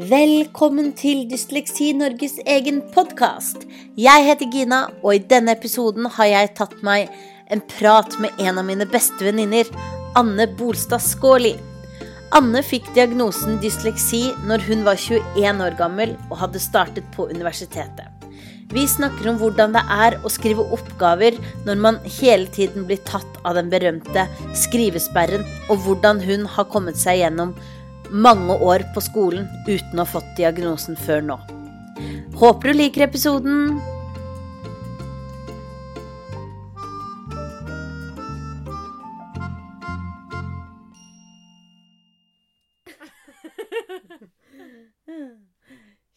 Velkommen til Dysleksi Norges egen podkast. Jeg heter Gina, og i denne episoden har jeg tatt meg en prat med en av mine beste venninner, Anne Bolstad Skåli. Anne fikk diagnosen dysleksi når hun var 21 år gammel og hadde startet på universitetet. Vi snakker om hvordan det er å skrive oppgaver når man hele tiden blir tatt av den berømte skrivesperren, og hvordan hun har kommet seg gjennom mange år på skolen uten å ha fått diagnosen før nå. Håper du liker episoden.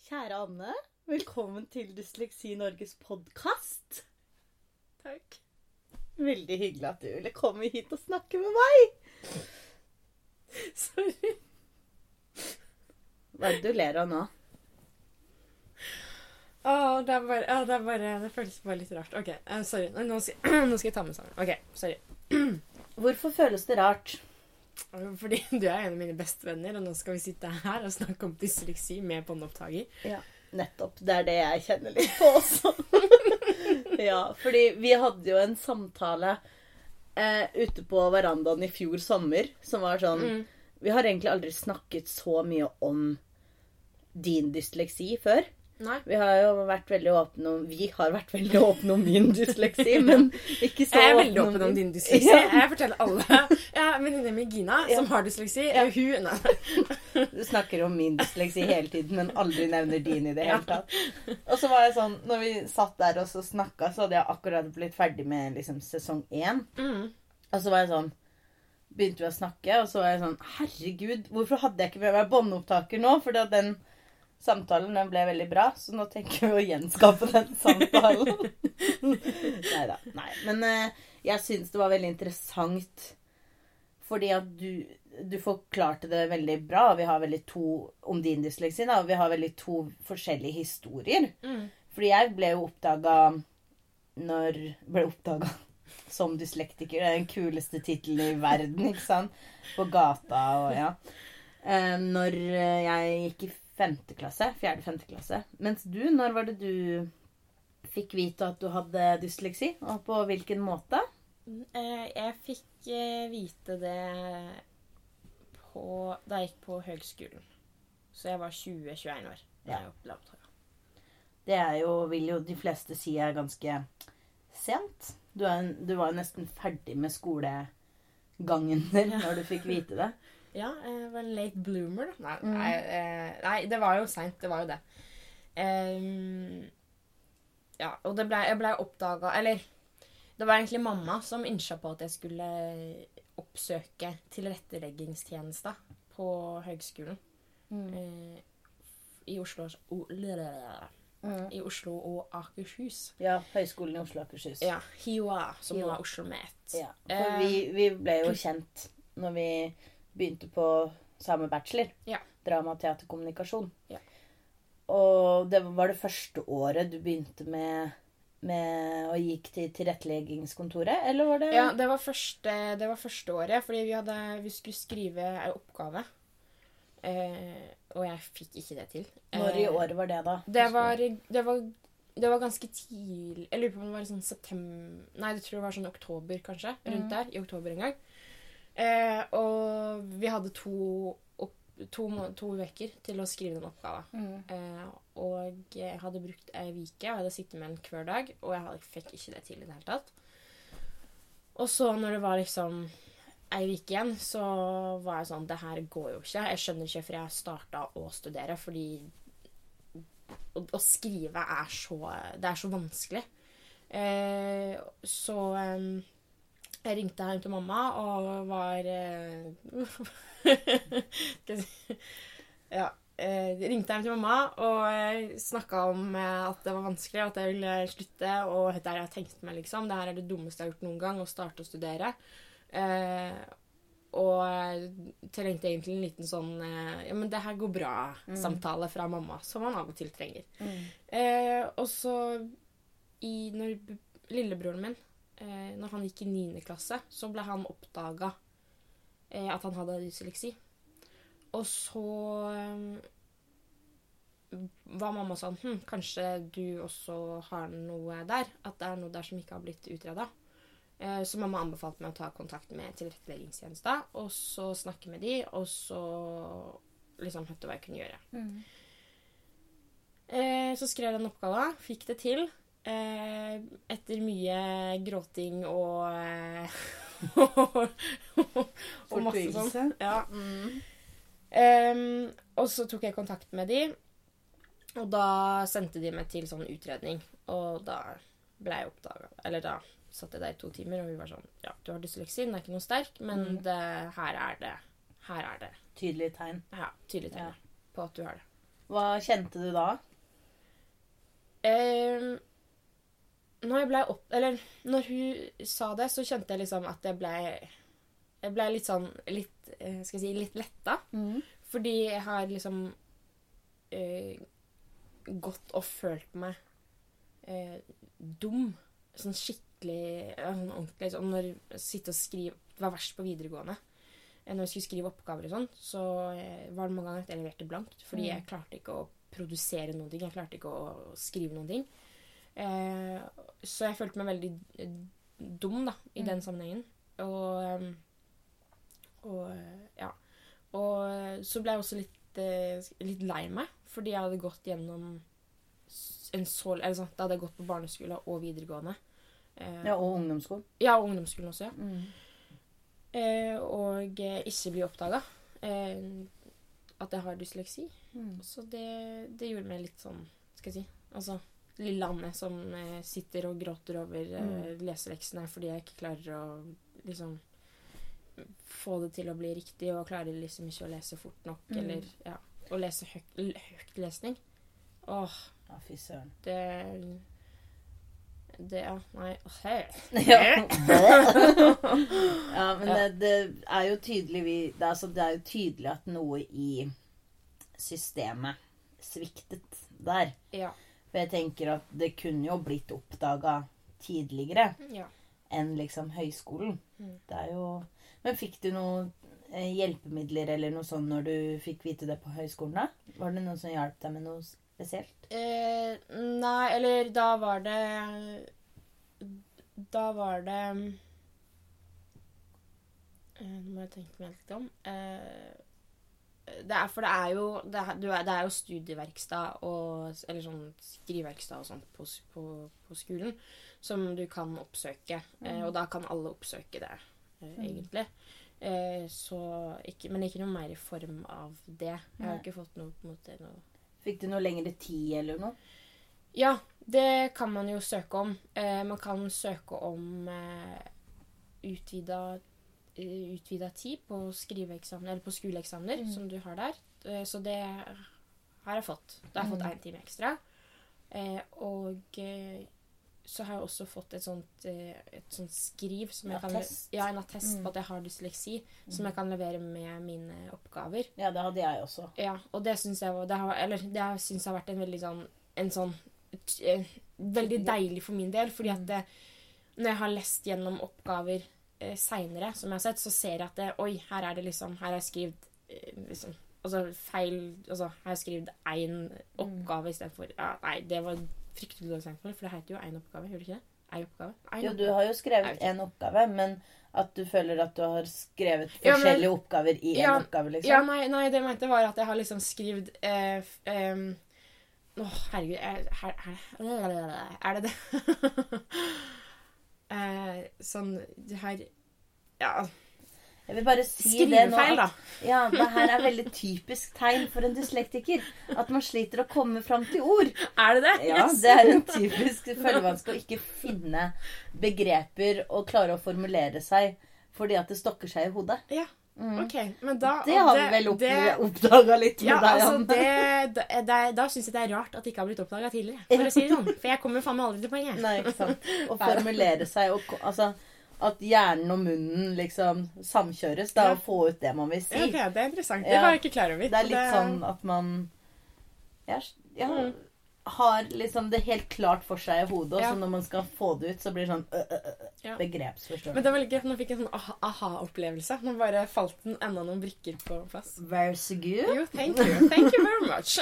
Kjære Anne, velkommen til Dysleksi Norges podkast. Takk. Veldig hyggelig at du ville komme hit og snakke med meg. Sorry. Hva er det du ler av nå? Oh, det er bare, oh, det, er bare Det føles bare litt rart. OK, uh, sorry. Nå skal, nå skal jeg ta med sammen. OK, sorry. Hvorfor føles det rart? Fordi du er en av mine bestevenner, og nå skal vi sitte her og snakke om dysleksi med båndopptaker. Ja, nettopp. Det er det jeg kjenner litt på også. ja, fordi vi hadde jo en samtale eh, ute på verandaen i fjor sommer som var sånn Mm. Vi har egentlig aldri snakket så mye om din dysleksi før. Nei. Vi har jo vært veldig åpne om Vi har vært veldig åpne om min dysleksi, men ikke så Jeg er veldig åpen om din dysleksi. Ja. Jeg forteller alle. En venninne med Gina som har dysleksi. Ja. Hun Nei. Du snakker om min dysleksi hele tiden, men aldri nevner din i det hele tatt. Og så var jeg sånn, når vi satt der og så snakka, så hadde jeg akkurat blitt ferdig med liksom sesong én. Mm. Og så var jeg sånn Begynte vi å snakke, og så var jeg sånn Herregud, hvorfor hadde jeg ikke med meg båndopptaker nå? Fordi at den samtalen den ble veldig bra, så nå tenker vi å gjenskape den samtalen. nei da. Men eh, jeg syns det var veldig interessant fordi at du, du forklarte det veldig bra. Vi har veldig to om din dysleksi, da, vi har veldig to forskjellige historier. Mm. Fordi jeg ble jo oppdaga når Ble oppdaga som dyslektiker. Det er den kuleste tittelen i verden, ikke sant? På gata og ja. Eh, når eh, jeg gikk i femte klasse. Fjerde-femte klasse. Mens du, når var det du fikk vite at du hadde dysleksi? Og på hvilken måte? Eh, Jeg fikk eh, vite det på, da jeg gikk på høgskolen. Så jeg var 20-21 år. da Ja. jeg oppdaget. Det er jo, vil jo de fleste si er ganske sent. Du, er, du var jo nesten ferdig med skolegangen din når du fikk vite det. Ja, jeg var en late bloomer, da. Nei, Mm. nei, eh, nei det var jo seint. Det var jo det. Um, ja, og det ble, jeg blei oppdaga Eller det var egentlig mamma som innsja på at jeg skulle oppsøke tilretteleggingstjenesta på høgskolen Mm. i Oslo Mm. I Oslo og Akershus. Ja, Høgskolen i Oslo og Akershus. Ja, HiOA, som HiOA. var Oslo Met. Ja, for Eh, vi, vi ble jo kjent når vi begynte på samme bachelor. Ja. Drama, teater, kommunikasjon. Ja. Og det var det første året du begynte med, med og gikk til tilretteleggingskontoret, eller var det Ja, det var første, det var første året, fordi vi, hadde, vi skulle skrive en oppgave. Eh, og jeg fikk ikke det til. Når i Eh, året var det, da? Det var, det var, det var ganske tidlig Jeg lurer på om det var sånn september Nei, jeg tror det var sånn oktober, kanskje. Rundt mm. der. I oktober en gang. Eh, og vi hadde to, opp- to, to uker til å skrive den oppgaven. Mm. Eh, og jeg hadde brukt ei uke, og jeg hadde sittet med den hver dag, og jeg hadde, fikk ikke det til i det hele tatt. Og så når det var liksom ei uke igjen, så var jeg sånn Det her går jo ikke. Jeg skjønner ikke hvorfor jeg starta å studere, fordi å, å skrive er så Det er så vanskelig. Eh, så eh, jeg ringte hjem til mamma og var eh, jeg Ja. Eh, ringte hjem til mamma og snakka om eh, at det var vanskelig, at jeg ville slutte. Og det er det jeg tenkt meg, liksom. Det her er det dummeste jeg har gjort noen gang, å starte å studere. Eh, og jeg trengte egentlig en liten sånn eh, Ja, men det her går bra-samtale fra mamma, som man av og til trenger. Mm. Eh, og så i, når lillebroren min, eh, når han gikk i 9. klasse, så ble han oppdaga eh, at han hadde dysleksi. Og så eh, var mamma sånn hm, Kanskje du også har noe der? At det er noe der som ikke har blitt utreda? Eh, så mamma anbefalte meg å ta kontakt med tilretteleggingstjenesta, og så snakke med de, og så liksom hørte hva jeg kunne gjøre. Mm. Eh, så skrev jeg den oppgava, fikk det til. Eh, etter mye gråting og eh, og masse sånn. Ja. Ehm, og så tok jeg kontakt med de, og da sendte de meg til sånn utredning. Og da ble jeg oppdaga Eller da satt jeg der i to timer, og vi var sånn Ja, du har dysleksi, den er ikke noe sterk, men Mm. det, her er det Her er det Tydelige tegn. ja, tydelig tegn Ja. på at du har det. Hva kjente du da? Ehm, når opp... Eller når hun sa det, så kjente jeg liksom at jeg ble Jeg ble litt sånn litt, eh, Skal jeg si litt letta. Fordi jeg har liksom eh, gått og følt meg eh, dum. Sånn skikkelig sånn ordentlig sånn Når jeg sitter og skriver var verst på videregående. Eh, Når jeg skulle skrive oppgaver og sånn, så eh, var det mange ganger at jeg leverte blankt. Fordi Mm. jeg klarte ikke å produsere noen ting. Jeg klarte ikke å skrive noen ting. Eh, så jeg følte meg veldig eh, dum da, i Mm. den sammenhengen. Og, eh, og eh, ja. Og så ble jeg også litt, litt lei meg, fordi jeg hadde gått gjennom en så Eller sånn, da hadde jeg gått på barneskole og videregående. Eh, Ja, og ungdomsskolen. ja, og ungdomsskolen også, ja. Eh, og ikke bli oppdaga. Eh, at jeg har dysleksi. Så det, det gjorde meg litt sånn Skal jeg si Altså lille Anne som eh, sitter og gråter over eh, leseleksene fordi jeg ikke klarer å liksom få det til å bli riktig, og klarer liksom ikke å lese fort nok, Mm. eller ja, å lese høyt, lesning. Åh, Ja, fy søren. det Det Ja, nei åh, Ja, ja men det, det er jo tydelig vi, det, er, altså, det er jo tydelig at noe i systemet sviktet der. Ja. For jeg tenker at det kunne jo blitt oppdaga tidligere ja. enn liksom høyskolen. Mm. Det er jo Men fikk du noe eh, hjelpemidler eller noe sånt når du fikk vite det på høyskolen, da? Var det noen som hjalp deg med noe spesielt? Eh, nei, eller da var det Da var det eh, Nå må jeg tenke meg litt om. Eh, det er, for det er jo det er, det er jo studieverkstad og Eller sånn skriveverkstad og sånt på, på, på skolen som du kan oppsøke. Eh, og da kan alle oppsøke det, eh, egentlig. Eh, så ikke, men ikke noe mer i form av det. Jeg har ikke fått noe på en måte noe Fikk du noe lengre tid eller noe? Ja, det kan man jo søke om. Eh, man kan søke om eh, utvida, utvida tid på skriveeksamen, eller på skoleeksamener Mm. som du har der. Eh, så det har jeg fått. Da har jeg fått Mm. én time ekstra. Eh, og eh, så har jeg også fått et sånt, eh, et sånt skriv som jeg kan, ja, en attest Mm. på at jeg har dysleksi, som jeg kan levere med mine oppgaver. Ja, det hadde jeg også. Ja, og det syns jeg var det har, Eller det har- synes jeg har vært en veldig sånn En sånn eh, Veldig deilig for min del, fordi at det, når jeg har lest gjennom oppgaver eh, seinere, som jeg har sett, så ser jeg at det, Oi, her er det liksom Her har jeg skrevet eh, liksom Altså feil Altså, her har jeg skrevet én oppgave istedenfor ja, Nei, det var fryktelig dårlig eksempel, for det heter jo én oppgave, gjør det ikke det? Én oppgave? Ein Jo, du har jo skrevet én en oppgave, men at du føler at du har skrevet Ja, men- forskjellige oppgaver i en Ja, oppgave, liksom. Ja, nei, nei, det jeg mente var at jeg har liksom skrevet eh, em, Åh, herregud er, her, er, er det det? eh, sånn det her Ja, Jeg vil bare si det nå. skrivefeil. At, ja, det her er veldig typisk tegn for en dyslektiker. At man sliter å komme fram til ord. Er det det? Ja, Yes. det er en typisk følgevanske å ikke finne begreper og klare å formulere seg fordi at det stokker seg i hodet. Ja, Mm. OK. Men da Det har vi vel opp, oppdaga litt med Ja, deg, altså, det, det, det, da syns jeg det er rart at det ikke har blitt oppdaga tidligere. For å si det sånn. For jeg kommer faen meg aldri til poenget. Nei, ikke sant. Å formulere seg og Altså at hjernen og munnen liksom samkjøres, da, Ja. og få ut det man vil si. Ja, okay, Det er interessant. Det var jeg ikke klar over. Det er litt Så sånn at man ja, ja, Mm. Har liksom det helt klart for seg i hodet, og Ja. så når man skal få det ut, så blir det sånn øh, øh, øh, Ja. begrepsforståelse. Men det var veldig gøy. Nå fikk jeg en sånn aha- aha-opplevelse. Nå bare falt den enda noen brikker på plass. Vær så god. Jo, thank you. Thank you very much.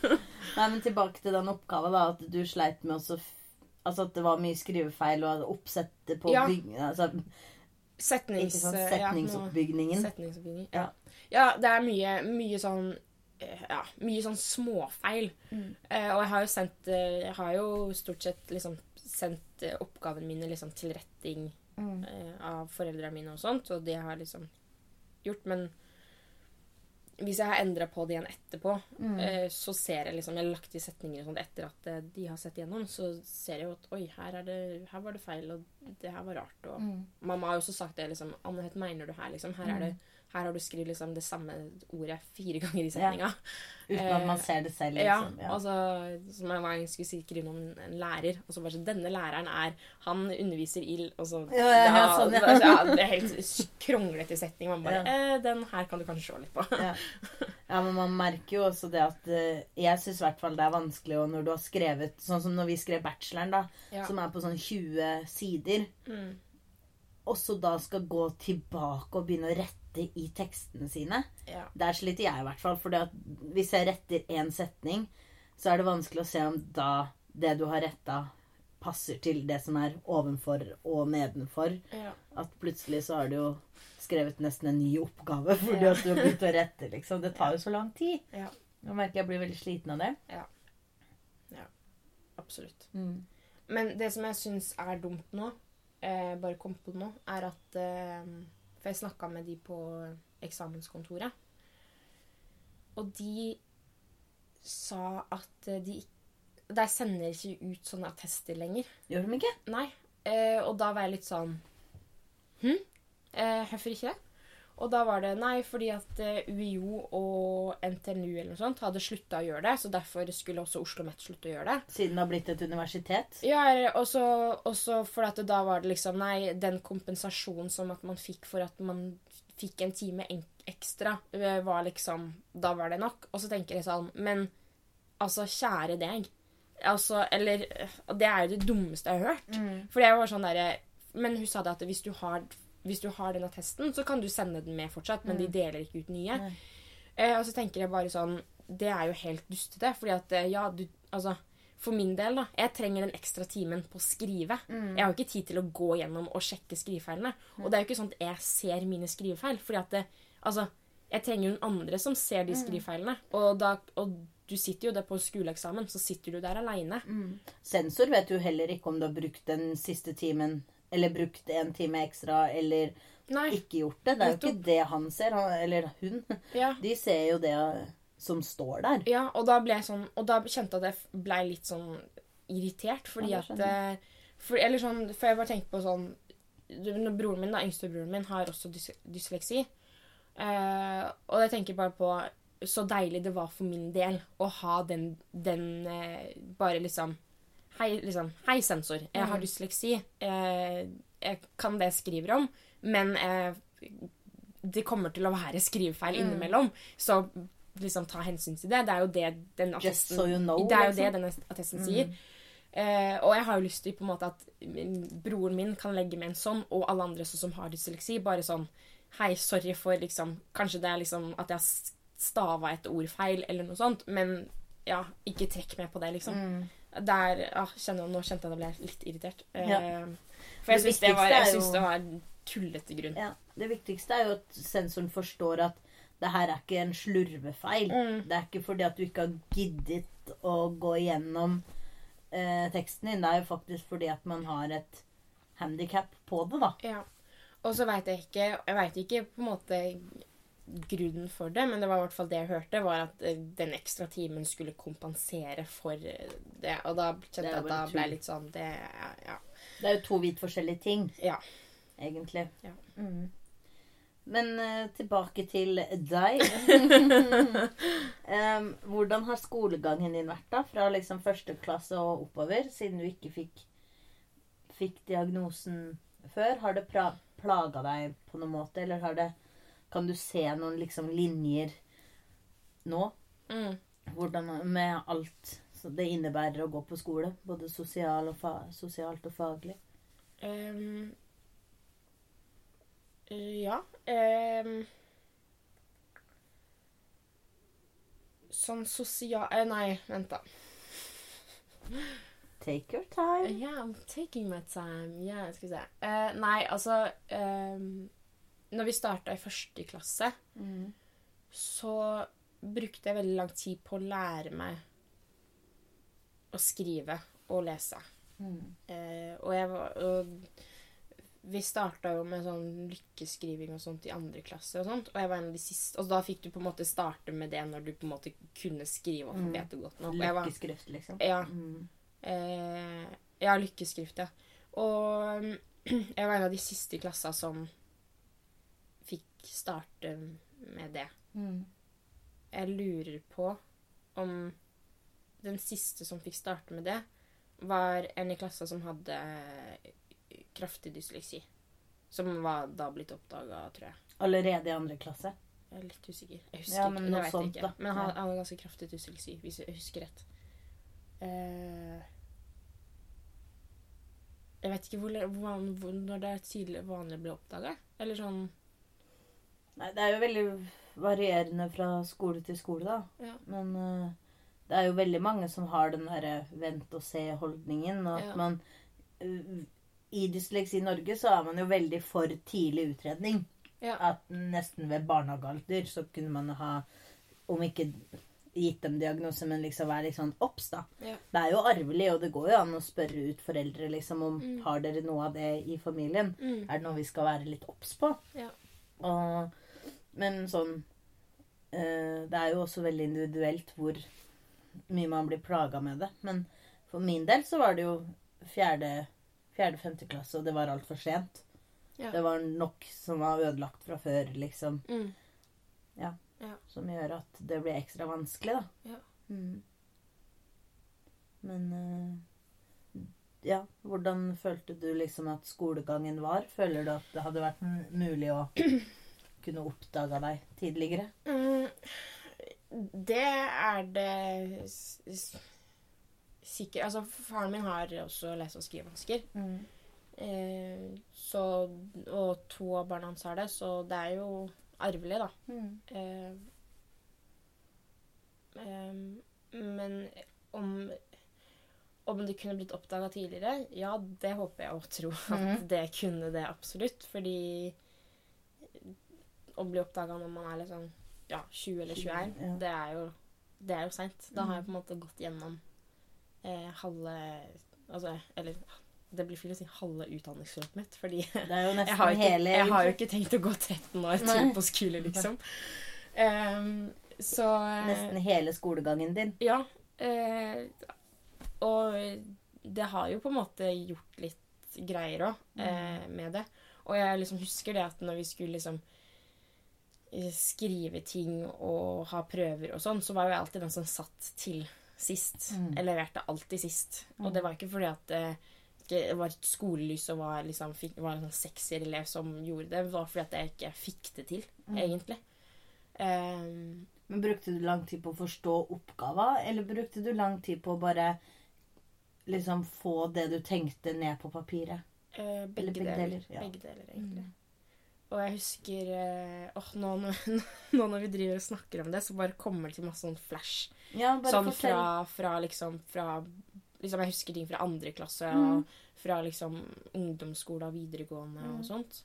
Nei, men tilbake til den oppgaven, da. At du sleit med også Altså at det var mye skrivefeil og oppsettet på Ja. bygningen Altså, Setnings... ikke Setningsoppbygningen. ja, setningsoppbygning. Ja. ja, det er mye, mye sånn ja, mye sånn småfeil. Mm. Eh, og jeg har jo sendt eh, Jeg har jo stort sett liksom sendt eh, oppgavene mine liksom til retting Mm. eh, av foreldrene mine og sånt, og det har jeg liksom gjort. Men hvis jeg har endra på det igjen etterpå, Mm. eh, så ser jeg liksom Jeg har lagt i setninger og sånt etter at eh, de har sett igjennom, så ser jeg jo at oi, her, er det, her var det feil, og det her var rart. Og Mm. mamma har jo også sagt det liksom Anne, mener du her, liksom? Her, er det, her har du skrevet liksom det samme ordet fire ganger i setninga. Uten at man ser det selv, Ja, liksom. Ja. altså Som jeg var skulle skrive om en, lærer, og så bare sånn Denne læreren er Han underviser i Og så Ja, ja, ja, sånn, ja. da- ja, Det er helt kronglete setning. Man bare Ja. eh, Den her kan du kanskje se litt på. Ja. ja, men man merker jo også det at eh, Jeg syns i hvert fall det er vanskelig og når du har skrevet Sånn som når vi skrev bacheloren, da, Ja. som er på sånn 20 sider, Mm. og så da skal gå tilbake og begynne å rette i tekstene sine. Ja. Der sliter jeg i hvert fall. For hvis jeg retter én setning, så er det vanskelig å se om da det du har retta, passer til det som er ovenfor og nedenfor. Ja. At plutselig så har du jo skrevet nesten en ny oppgave fordi Ja. at du har begynt å rette, liksom. Det tar jo så lang tid. Ja. Nå merker jeg blir veldig sliten av det. Absolutt. Mm. Men det som jeg syns er dumt nå, eh, bare kom på nå, er at eh, For jeg snakka med de på eksamenskontoret. Og de sa at de Der sender ikke ut sånne attester lenger. Gjør de ikke? Nei. Eh, og da var jeg litt sånn Hm? Eh, Hvorfor ikke det? Og da var det nei, fordi at eh, UiO og NTNU eller noe sånt hadde slutta å gjøre det. Så derfor skulle også Oslo OsloMet slutte å gjøre det. Siden det har blitt et universitet? Ja, og så fordi da var det liksom Nei, den kompensasjonen som at man fikk for at man fikk en time ekstra, eh, var liksom Da var det nok. Og så tenker jeg sånn Men altså, kjære deg. Altså, eller eh, Det er jo det dummeste jeg har hørt. For jeg var sånn derre Men hun sa det at hvis du har hvis du har den attesten, så kan du sende den med fortsatt, men de deler ikke ut nye. Eh, og så tenker jeg bare sånn Det er jo helt dustete. Fordi at eh, ja, du Altså, for min del, da. Jeg trenger den ekstra timen på å skrive. Jeg har jo ikke tid til å gå gjennom og sjekke skrivefeilene. Og det er jo ikke sånn at jeg ser mine skrivefeil. Fordi at det, Altså, jeg trenger noen andre som ser de skrivefeilene. Og, da, og du sitter jo der på skoleeksamen, så sitter du der aleine. Sensor vet jo heller ikke om du har brukt den siste timen, eller brukt en time ekstra, eller Nei. ikke gjort det. Det er jo ikke det han ser, han, eller hun. Ja. De ser jo det som står der. Ja, og da ble jeg sånn Og da kjente jeg at jeg blei litt sånn irritert, fordi Ja, at eh, for, Eller sånn For jeg bare tenkte på sånn Broren min, da, yngstebroren min, har også dys dysleksi. Eh, og jeg tenker bare på så deilig det var for min del å ha den, den eh, Bare liksom Hei, liksom, hei, sensor. Jeg har dysleksi. Jeg, jeg kan det jeg skriver om, men jeg, det kommer til å være skrivefeil innimellom. Så liksom ta hensyn til det. Det er jo det den attesten so you know, Det er jo liksom. det denne attesten sier. Uh, og jeg har jo lyst til på en måte at min- broren min kan legge med en sånn, og alle andre som har dysleksi, bare sånn Hei, sorry for liksom Kanskje det er liksom at jeg har stava et ord feil, eller noe sånt, men ja, ikke trekk meg på det, liksom. Der ah, kjenner, Nå kjente jeg at jeg ble litt irritert. Eh, Ja. For jeg Det syns det, syns det var tullete grunn. Ja, Det viktigste er jo at sensoren forstår at det her er ikke en slurvefeil. Mm. Det er ikke fordi at du ikke har giddet å gå igjennom eh, teksten din. Det er jo faktisk fordi at man har et handikap på det, da. Ja. Og så veit jeg ikke Jeg veit ikke på en måte grunnen for det, men det var i hvert fall det jeg hørte, var at eh, den ekstra timen skulle kompensere for eh, det. Og da kjente jeg at da ble jeg litt sånn Det Ja. Det er jo to vidt forskjellige ting, ja. egentlig. Ja. Mm. Men eh, tilbake til deg. um, hvordan har skolegangen din vært, da? Fra liksom første klasse og oppover, siden du ikke fikk, fikk diagnosen før? Har det plaga deg på noen måte, eller har det Kan du se noen liksom linjer nå? Mm. Hvordan med alt det innebærer å gå på skole? Både sosial og sosialt og faglig. Eh, ja. um, sånn sosial... eh, Nei, vent, da. Take your time. Yeah, I'm taking my time. Yeah, skal vi se. Uh, nei, altså eh, Når vi starta i første klasse, Mm. så brukte jeg veldig lang tid på å lære meg å skrive og lese. Mm. Eh, og jeg var og Vi starta jo med sånn lykkeskriving og sånt i andre klasse, og sånt, og jeg var en av de siste. Og da fikk du på en måte starte med det når du på en måte kunne skrive alfabetet godt nok. Lykkeskrift, liksom. ja, Mm. eh, ja, lykkeskrift, ja. Og mm, jeg var en av de siste i klassa som fikk starte med det. Mm. Jeg lurer på om den siste som fikk starte med det, var en i klassa som hadde kraftig dysleksi. Som var da blitt oppdaga, tror jeg. Allerede i andre klasse. Jeg er litt usikker. Jeg husker Ja, men ikke. jeg sånt, ikke. Men han, hadde ganske kraftig dysleksi, hvis jeg husker rett. Eh, jeg vet ikke hvor, hvor, hvor, når det tidlig vanlig å bli oppdaga. Eller sånn Nei, det er jo veldig varierende fra skole til skole, da. Ja. Men uh, det er jo veldig mange som har den derre vent-og-se-holdningen. Og at Ja. man uh, I Dysleksi Norge så er man jo veldig for tidlig utredning. Ja. At nesten ved barnehagealder så kunne man ha Om ikke gitt dem diagnose, men liksom være litt sånn obs, da. Ja. Det er jo arvelig, og det går jo an å spørre ut foreldre liksom om Mm. har dere noe av det i familien. Mm. Er det noe vi skal være litt obs på? Ja. Og, men sånn eh, Det er jo også veldig individuelt hvor mye man blir plaga med det. Men for min del så var det jo fjerde, fjerde femte klasse, og det var altfor sent. Ja. Det var nok som var ødelagt fra før, liksom. Mm. Som gjør at det blir ekstra vanskelig, da. Ja. Mm. Men uh, ja, hvordan følte du liksom at skolegangen var? Føler du at det hadde vært mulig å kunne oppdaga deg tidligere? Mm, det er det sikkert Altså, faren min har også lese- og skrivevansker. Eh, så, og to av barna hans har det, så det er jo arvelig, da. Mm. Eh, eh, men om om det kunne blitt oppdaga tidligere? Ja, det håper jeg og tror at Mhm. det kunne det absolutt. Fordi å bli oppdaga når man er liksom ja, 20 eller 21, Ja. det er jo, det er jo seint. Da har jeg Mhm. på en måte gått gjennom eh, halve Altså, eller det blir feil å si halve utdanningsløpet mitt, fordi jeg har, ikke, jeg har jo ikke tenkt å gå 13 år til Nei. på skole, liksom. Um, så eh, Nesten hele skolegangen din. Ja. Eh, og det har jo på en måte gjort litt greier òg eh, med det. Og jeg liksom husker det at når vi skulle liksom skrive ting og ha prøver og sånn, så var jo jeg alltid den som satt til sist. Mm. Jeg leverte alltid sist. Og det var ikke fordi at eh, det var et skolelys og var, liksom, var en sånn sekserelev som gjorde det. Det var fordi at jeg ikke fikk det til, Mm. egentlig. Um, Men Brukte du lang tid på å forstå oppgava, eller brukte du lang tid på å bare liksom få det du tenkte, ned på papiret? Eh, begge, begge deler. deler, ja. Begge deler, egentlig. Og jeg husker eh, åh, nå, nå når vi driver og snakker om det, så bare kommer det til masse sånn flash. Ja, sånn fra, fra liksom fra liksom Jeg husker ting fra andre klasse Mm. og fra liksom ungdomsskole og videregående Mm. og sånt.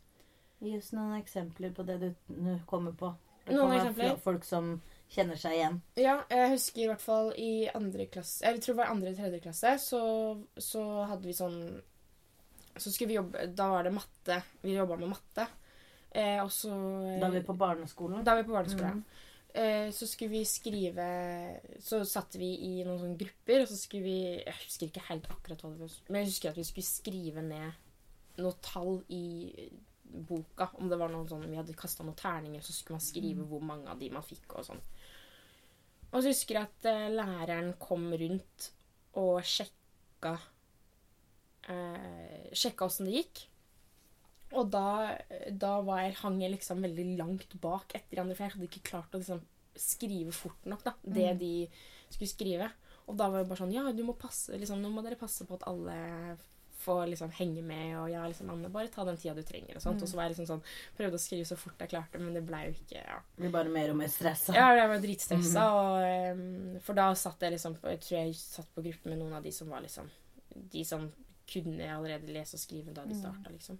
Gi oss noen eksempler på det du nå kommer på. Det Noen eksempler? Folk som kjenner seg igjen. Ja, jeg husker i hvert fall i andre klasse Jeg tror det var andre eller tredje klasse, så, så hadde vi sånn Så skulle vi jobbe Da var det matte. Vi jobba med matte. Eh, også, Da er vi på barneskolen. Da vi på barneskolen. Mm. Eh, så skulle vi skrive Så satt vi i noen sånne grupper, og så skulle vi Jeg husker ikke helt akkurat hva det var, men jeg husker at vi skulle skrive ned noe tall i boka. Om det var noen sånn Vi hadde kasta noen terninger, så skulle man skrive hvor mange av de man fikk, og sånn. Og så husker jeg at eh, læreren kom rundt og sjekka eh, Sjekka åssen det gikk. Og da, da var jeg, hang jeg liksom veldig langt bak etter de andre, for jeg hadde ikke klart å liksom skrive fort nok da, det Mm. de skulle skrive. Og da var det bare sånn Ja, du må passe, liksom, nå må dere passe på at alle får liksom henge med. Og ja, liksom, Anne, bare ta den tida du trenger. Og sånt. Mm. Og så var jeg liksom sånn, prøvde å skrive så fort jeg klarte, men det ble jo ikke ja. Blir bare mer og mer stressa. Ja, jeg var dritstressa. og, em, for da satt jeg liksom Jeg tror jeg satt på gruppe med noen av de som var liksom De som kunne allerede lese og skrive da de Mm. starta, liksom.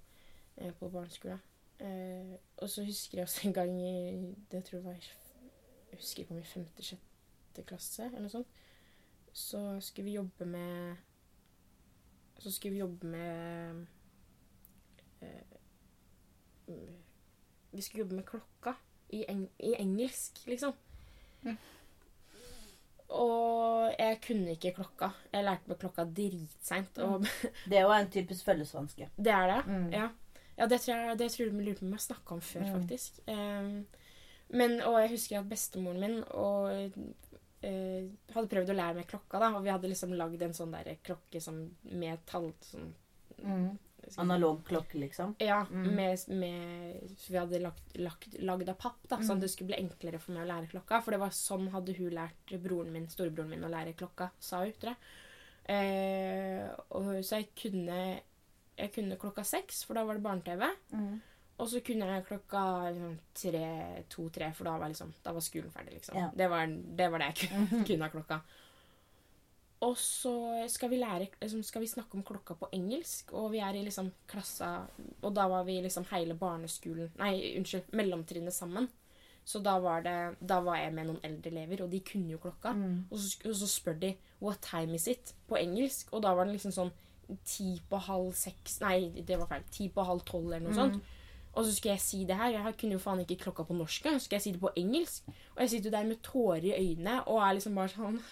Eh, På barneskolen. Eh, og så husker jeg også en gang i Det tror jeg var Jeg husker ikke om i femte-sjette klasse, eller noe sånt. Så skulle vi jobbe med Så skulle vi jobbe med eh, Vi skulle jobbe med klokka i, eng i engelsk, liksom. Mm. Og jeg kunne ikke klokka. Jeg lærte meg klokka dritseint. Og Det er jo en typisk fellesvanske. det er det. Mm. Ja. Ja, det tror jeg, det tror jeg lurer på om jeg snakka om før, Mm. faktisk. Um, men, og jeg husker at bestemoren min og uh, hadde prøvd å lære meg klokka, da. Og vi hadde liksom lagd en sånn der klokke som med tall... Sånn, Analog klokke, liksom. ja, Mm. med, med så Vi hadde lagt, lagt, lagd av papp, da, sånn Mm. at det skulle bli enklere for meg å lære klokka. For det var sånn hadde hun lært broren min, storebroren min å lære klokka, sa hun. tror jeg. Eh, og, så jeg kunne, jeg kunne klokka seks, for da var det barne-TV. Og så kunne jeg klokka liksom, tre, to-tre, for da var, liksom, da var skolen ferdig. liksom. Ja. Det, var, det var det jeg kunne, kunne av klokka. Og så skal vi lære, liksom, skal vi snakke om klokka på engelsk, og vi er i liksom klassa Og da var vi liksom hele barneskolen Nei, unnskyld, mellomtrinnet sammen. Så da var, det, da var jeg med noen eldre elever, og de kunne jo klokka. Mm. Og så, og så spør de 'What time is it?' på engelsk. Og da var den liksom sånn ti på halv seks Nei, det var feil. Ti på halv tolv, eller noe sånt. Og så skulle jeg si det her. Jeg kunne jo faen ikke klokka på norsk. Så skulle jeg si det på engelsk. Og jeg sitter jo der med tårer i øynene og er liksom bare sånn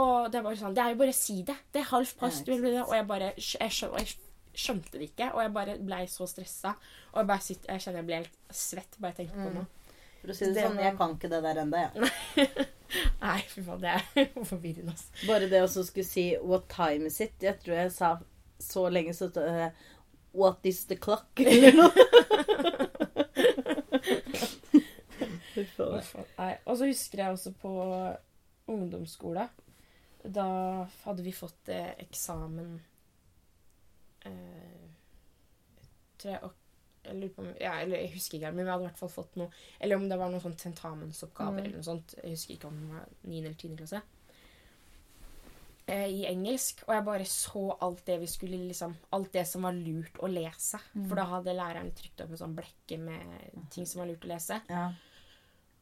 Og det er bare sånn Det er jo bare å si det. Det er halvt past. Ja. Og jeg bare jeg, jeg skjønte det ikke. Og jeg bare blei så stressa. Og jeg bare sitter, jeg kjenner jeg blir helt svett bare jeg tenker på det Mm. For å si det Det sånn, jeg kan ikke det der ennå, jeg. Nei, fy faen. Det er forvirrende, altså. Bare det å skulle si 'what time is it', jeg tror jeg sa så lenge så uh, 'what is the clock'? Eller noe. Nei. Og så husker jeg også på ungdomsskole. Da hadde vi fått eh, eksamen eh, tror jeg, jeg om, ja, eller jeg husker ikke, men vi hadde i hvert fall fått noe Eller om det var noen sånn tentamensoppgaver Mm. eller noe sånt. Jeg husker ikke om det var 9. eller 10. klasse. Eh, I engelsk. Og jeg bare så alt det vi skulle liksom Alt det som var lurt å lese. Mm. For da hadde læreren trykt opp en sånn blekke med ting som var lurt å lese. Ja.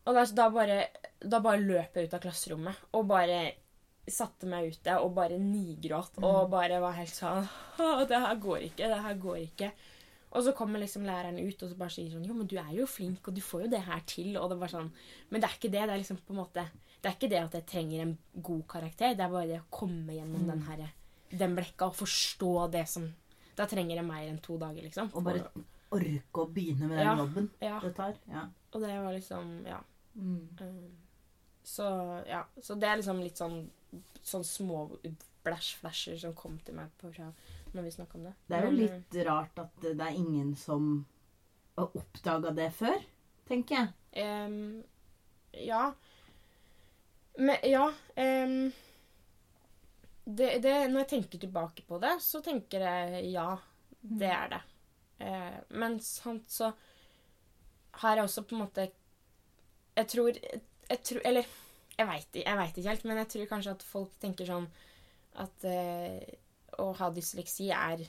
Og da, da, bare, da bare løp jeg ut av klasserommet og bare satte meg ute og bare nigråt og bare var helt sånn «Å, Det her går ikke. Det her går ikke. Og så kommer liksom læreren ut og så bare sier sånn Jo, men du er jo flink, og du får jo det her til. Og det var sånn Men det er ikke det. Det er liksom på en måte Det er ikke det at jeg trenger en god karakter. Det er bare det å komme gjennom den her den blekka og forstå det som Da trenger jeg mer enn to dager, liksom. Og bare orke å begynne med den Ja. jobben ja, det tar. Ja. Og det var liksom Ja. Mm. Um, Så ja, så det er liksom litt sånn, sånn små blæsj-flasher som kom til meg på fra når vi snakker om det. Det er jo litt rart at det er ingen som har oppdaga det før, tenker jeg. Um, ja. Men ja um, det, det, Når jeg tenker tilbake på det, så tenker jeg ja, det er det. Uh, men sant, så har jeg også på en måte Jeg tror, jeg tror Eller jeg veit vet ikke helt, men jeg tror kanskje at folk tenker sånn at eh, å ha dysleksi er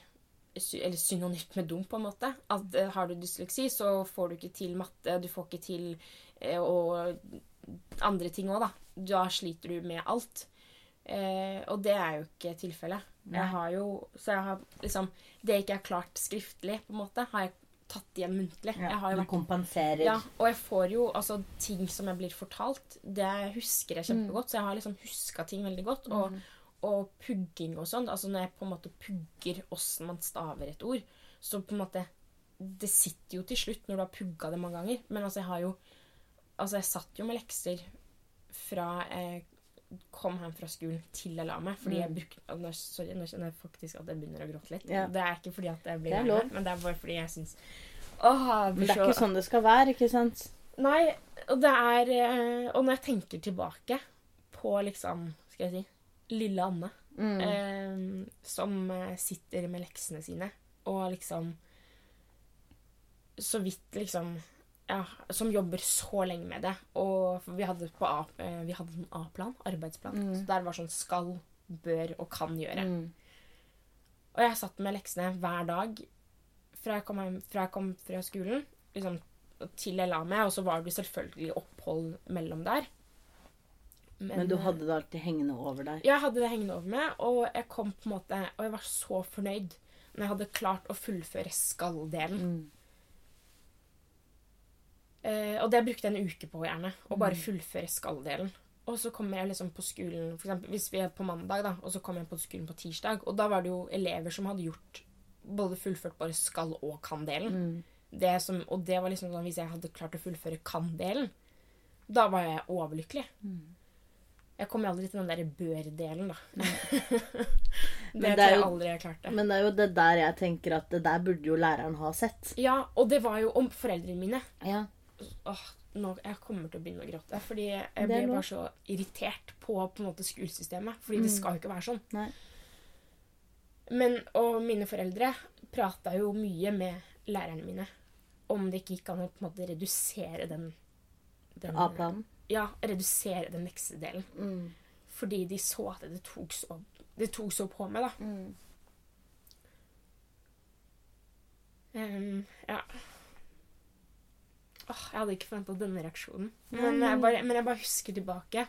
eller synonymt med dum, på en måte. At eh, har du dysleksi, så får du ikke til matte, du får ikke til eh, og andre ting òg, da. Da sliter du med alt. Eh, og det er jo ikke tilfellet. Jeg har jo Så jeg har liksom Det jeg ikke er klart skriftlig, på en måte, har jeg tatt igjen muntlig. Ja, jeg har jo du kompenserer. ja, og jeg får jo altså ting som jeg blir fortalt, det husker jeg kjempegodt. Så jeg har liksom huska ting veldig godt. Og, og pugging og sånn. Altså når jeg på en måte pugger åssen man staver et ord, så på en måte Det sitter jo til slutt når du har pugga det mange ganger. Men altså, jeg har jo Altså, jeg satt jo med lekser fra jeg kom hjem fra skolen til jeg la meg. Fordi jeg Mm. brukte nå, Sorry, nå kjenner jeg faktisk at jeg begynner å gråte litt. Ja. Det er ikke fordi at jeg blir lei men det er bare fordi jeg syns Åh, jeg det er så ikke sånn det skal være, ikke sant? Nei, og det er eh, Og når jeg tenker tilbake på liksom Skal jeg si Lille Anne Mm. eh, som eh, sitter med leksene sine og liksom Så vidt liksom Ja, som jobber så lenge med det. Og vi hadde på A, eh, vi hadde en A-plan, arbeidsplan, Mm. så der var sånn skal, bør og kan gjøre. Mm. Og jeg satt med leksene hver dag fra jeg kom, hjem, fra, jeg kom fra skolen liksom, til jeg la meg. Og så var det selvfølgelig opphold mellom der. Men du eh, hadde det alltid hengende over deg. Jeg hadde det hengende over meg, og jeg kom på en måte Og jeg var så fornøyd når jeg hadde klart å fullføre skal-delen. Mm. Eh, og det brukte jeg en uke på, gjerne. Å bare Mm. fullføre skal-delen. Og så kommer jeg liksom på skolen for eksempel, Hvis vi er på mandag, da, og så kommer jeg på skolen på tirsdag. Og da var det jo elever som hadde gjort både fullført bare skall- og kan-delen. Mm. Det som- Og det var liksom sånn hvis jeg hadde klart å fullføre kan-delen, da var jeg overlykkelig. Mm. Jeg kom aldri til den der bør-delen, da. det det er jeg aldri jeg klarte. Men det er jo det der jeg tenker at det der burde jo læreren ha sett. Ja, og det var jo om foreldrene mine. Ja. Åh, nå, jeg kommer til å begynne å gråte. Fordi jeg Det blir bare så irritert på på en måte skolesystemet. Fordi det Mm. skal jo ikke være sånn. Nei. Men, og mine foreldre prata jo mye med lærerne mine om det ikke gikk an å på en måte redusere den, den A-planen. Ja, redusere den leksedelen. Mm. Fordi de så at det tok så, det tok så på meg, da. Mm. Um, ja. Åh, jeg hadde ikke forventa denne reaksjonen. Men jeg, bare, men jeg bare husker tilbake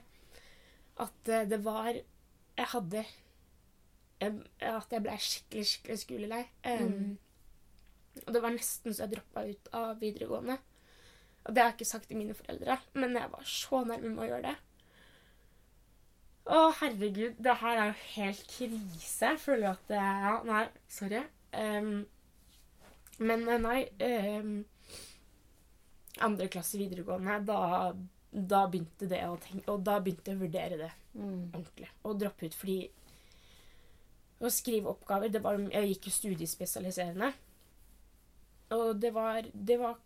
at eh, det var Jeg hadde jeg, At jeg ble skikkelig, skikkelig skolelei. Um, Mm. Og det var nesten så jeg droppa ut av videregående. Og det har jeg ikke sagt til mine foreldre, men jeg var så nærme med å gjøre det. Å, herregud. Det her er jo helt krise. Jeg føler at det Ja, nei, sorry. Um, men eh, nei um, Andre klasse videregående, da, da begynte det å tenke Og da begynte jeg å vurdere det Mm. ordentlig. Og droppe ut fordi Å skrive oppgaver det var, Jeg gikk jo studiespesialiserende. Og det var, det var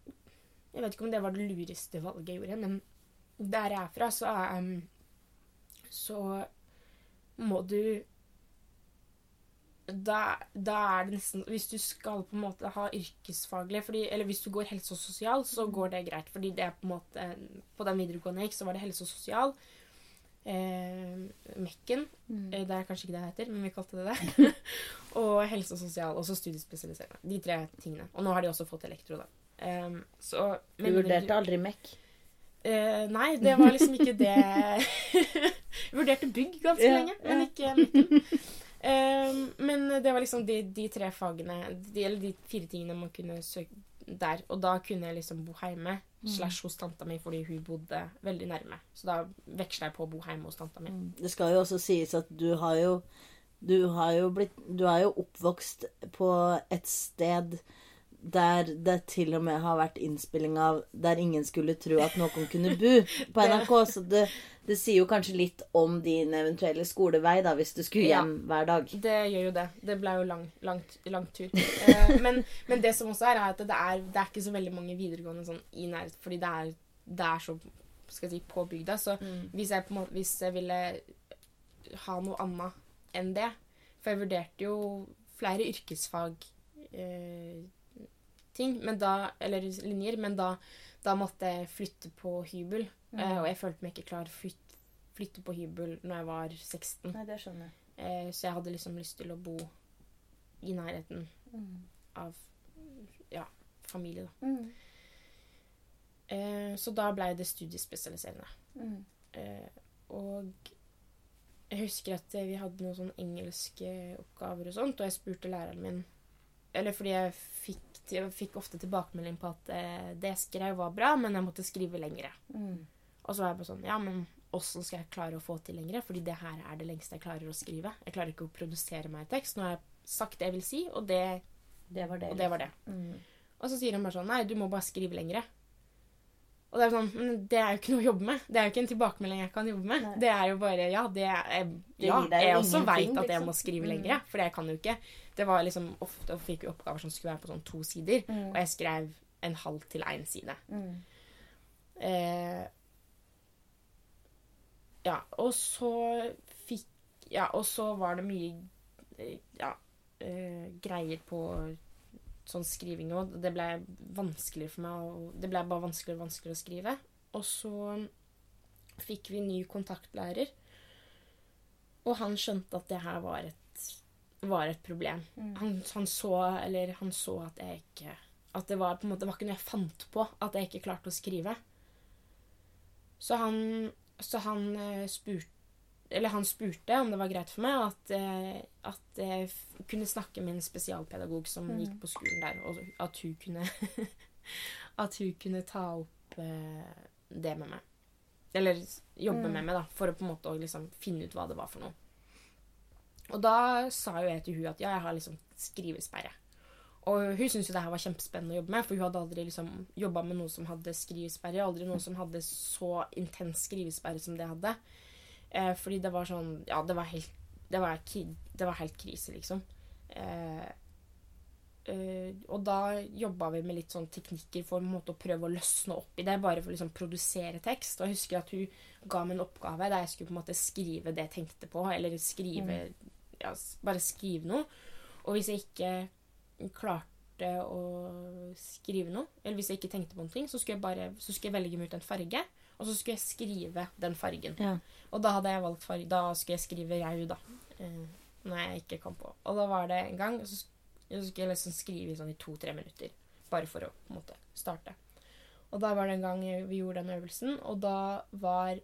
Jeg vet ikke om det var det lureste valget jeg gjorde, men der jeg er fra, så um, Så må du da, da er det nesten Hvis du skal på en måte ha yrkesfaglig fordi, Eller hvis du går helse og sosial, så går det greit. Fordi det er på en måte På den videregående jeg gikk, så var det helse og sosial. Eh, Mekken. Mm. Eh, Det er kanskje ikke det det heter, men vi kalte det det. og helse og sosial, og så studiespesialiserende. De tre tingene. Og nå har de også fått elektro, da. Um, så, Du vurderte aldri MEC? Uh, nei, det var liksom ikke det Jeg vurderte bygg ganske Ja, lenge, men ja. ikke Mekken. Um, men det var liksom de, de tre fagene, de, eller de fire tingene man kunne søke der. Og da kunne jeg liksom bo hjemme Mm. slash hos tanta mi fordi hun bodde veldig nærme. Så da veksla jeg på å bo hjemme hos tanta mi. Det skal jo også sies at du har jo Du har jo blitt Du er jo oppvokst på et sted der det til og med har vært innspilling av der ingen skulle tro at noen kunne bo på NRK. Så det, det sier jo kanskje litt om din eventuelle skolevei, da, hvis du skulle Ja. hjem hver dag. Det gjør jo det. Det ble jo lang, langt, lang tur. Eh, men, men det som også er, er at det er, det er ikke så veldig mange videregående sånn i nærheten, fordi det er, det er så skal jeg si, på bygda. Så hvis jeg, på måte, hvis jeg ville ha noe annet enn det For jeg vurderte jo flere yrkesfag eh, ting, men da, eller linjer, men da, da måtte jeg flytte på hybel. Eh, og jeg følte meg ikke klar til å flytte, flytte på hybel når jeg var 16. Nei, det skjønner jeg. Uh, så jeg hadde liksom lyst til å bo i nærheten av ja, familie, da. Eh, så da ble det studiespesialiserende. Eh, og jeg husker at vi hadde noen sånne engelske oppgaver og sånt, og jeg spurte læreren min Eller fordi jeg fikk, jeg fikk ofte tilbakemelding på at eh, det jeg skrev, var bra, men jeg måtte skrive lengre. Og så var jeg bare sånn Ja, men åssen skal jeg klare å få til lengre? Fordi det her er det lengste jeg klarer å skrive. Jeg klarer ikke å produsere meg tekst. Nå har jeg sagt det jeg vil si, og det, Det var det. og det var det. Mm. Og så sier han bare sånn Nei, du må bare skrive lengre. Og det er sånn Men det er jo ikke noe å jobbe med. Det er jo ikke en tilbakemelding jeg kan jobbe med. Nei. Det er jo bare Ja, det er jeg- Ja, jeg også veit at jeg liksom. må skrive lenger. lengre, for jeg kan jo ikke. Det var liksom ofte og fikk vi oppgaver som skulle være på sånn to sider, Mm. og jeg skrev en halv til én side. Mm. Eh, ja, og så fikk ja, og så var det mye eh, ja, eh, greier på sånn skriving òg. Det ble vanskeligere for meg Og Det ble bare vanskeligere og vanskeligere å skrive. Og så fikk vi ny kontaktlærer, og han skjønte at det her var et, var et problem. Han, han, så, eller han så at jeg ikke At det var på en måte, det var ikke noe jeg fant på, at jeg ikke klarte å skrive. Så han, så han eh, spurte eller han spurte om det var greit for meg at, eh, at jeg kunne snakke med en spesialpedagog som Mm. gikk på skolen der, og at hun kunne At hun kunne ta opp eh, det med meg. Eller jobbe Mm. med meg, da, for å på en måte liksom finne ut hva det var for noe. Og da sa jo jeg til hun at ja, jeg har liksom skrivesperre. Og hun syntes jo det her var kjempespennende å jobbe med, for hun hadde aldri liksom jobba med noen som hadde skrivesperre. Aldri noen som hadde så intens skrivesperre som det hadde. Eh, fordi det var sånn Ja, det var helt Det var, det var helt krise, liksom. Eh, eh, og da jobba vi med litt sånn teknikker for måte å prøve å løsne opp i det, bare for å liksom produsere tekst. Og jeg husker at hun ga meg en oppgave der jeg skulle på en måte skrive det jeg tenkte på, eller skrive ja, Bare skrive noe. Og hvis jeg ikke klarte å skrive noe, eller hvis jeg ikke tenkte på noe, så skulle jeg bare så skulle jeg velge meg ut en farge, og så skulle jeg skrive den fargen. Ja. Og da hadde jeg valgt farge. Da skulle jeg skrive rau, da. Eh, når jeg ikke kom på. Og da var det en gang, så, så skulle jeg liksom skrive sånn i to-tre minutter. Bare for å på en måte starte. Og da var det en gang vi gjorde den øvelsen, og da var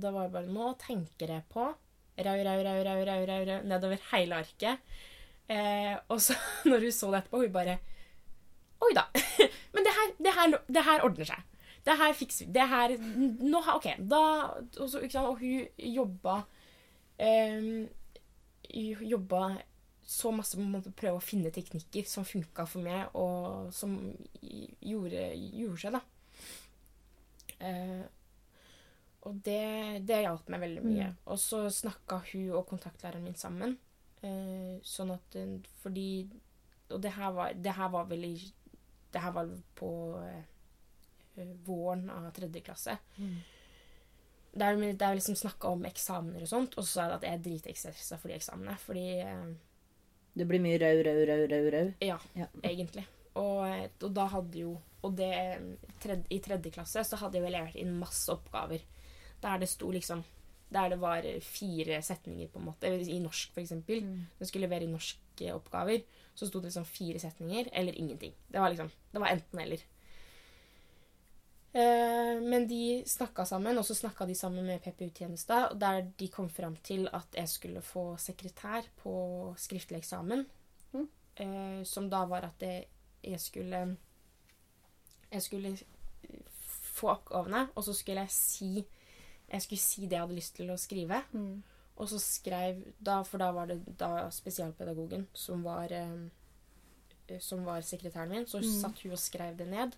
Da var det bare Nå tenker jeg på rau, rau, rau, rau, rau, rau, rau nedover hele arket. Eh, og så, når hun så det etterpå, hun bare Oi da. Men det her, det her, det her ordner seg. Det her fikser vi. Det her nå, OK, da Og, så, ikke sant, og hun jobba um, jobba så masse på å prøve å finne teknikker som funka for meg, og som gjorde, gjorde seg, da. Uh, og det, det hjalp meg veldig mye. Mm. Og så snakka hun og kontaktlæreren min sammen. Uh, sånn at eh, Fordi Og det her var, det her var veldig Det her var på eh, våren av tredje klasse. Mm. Der vi liksom snakka om eksamener og sånt, og så sa jeg at jeg er dritstressa for de eksamene. Fordi eh, Det blir mye rau, rau, rau, rau, rau. Ja, Ja. egentlig. Og, eh, og da hadde jo Og det, tredje, i tredje klasse så hadde jeg vel levert inn masse oppgaver. Der det sto liksom Der det var fire setninger, på en måte. I norsk, for eksempel. Mm. Når skulle levere inn norske oppgaver, så sto det liksom fire setninger eller ingenting. Det var liksom Det var enten-eller. Eh, men de snakka sammen, og så snakka de sammen med PPU-tjenesta, der de kom fram til at jeg skulle få sekretær på skriftlig eksamen. Mm. Eh, som da var at jeg, skulle Jeg skulle få oppgavene, og så skulle jeg si Jeg skulle si det jeg hadde lyst til å skrive. Mm. Og så skrev da, For da var det da spesialpedagogen som var eh, Som var sekretæren min. Så Mm. satt hun og skrev det ned.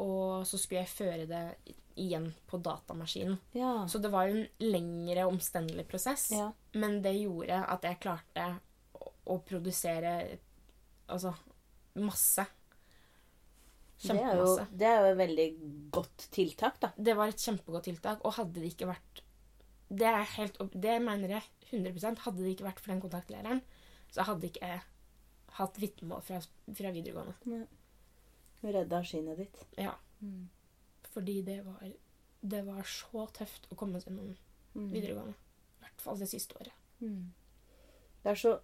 Og så skulle jeg føre det igjen på datamaskinen. Ja. Så det var en lengre, omstendelig prosess. ja. Men det gjorde at jeg klarte å, å produsere altså masse. Det er, jo, det er jo et veldig godt tiltak, da. Det var et kjempegodt tiltak, og hadde det ikke vært Det, er helt, det mener jeg 100% Hadde det ikke vært for den kontaktlæreren, så hadde ikke jeg hatt vitnemål fra, fra videregående. Redda skinnet ditt. Ja, Mm. fordi det var, det var så tøft å komme seg gjennom Mm. videregående. I hvert fall det siste året. Mm. Det er så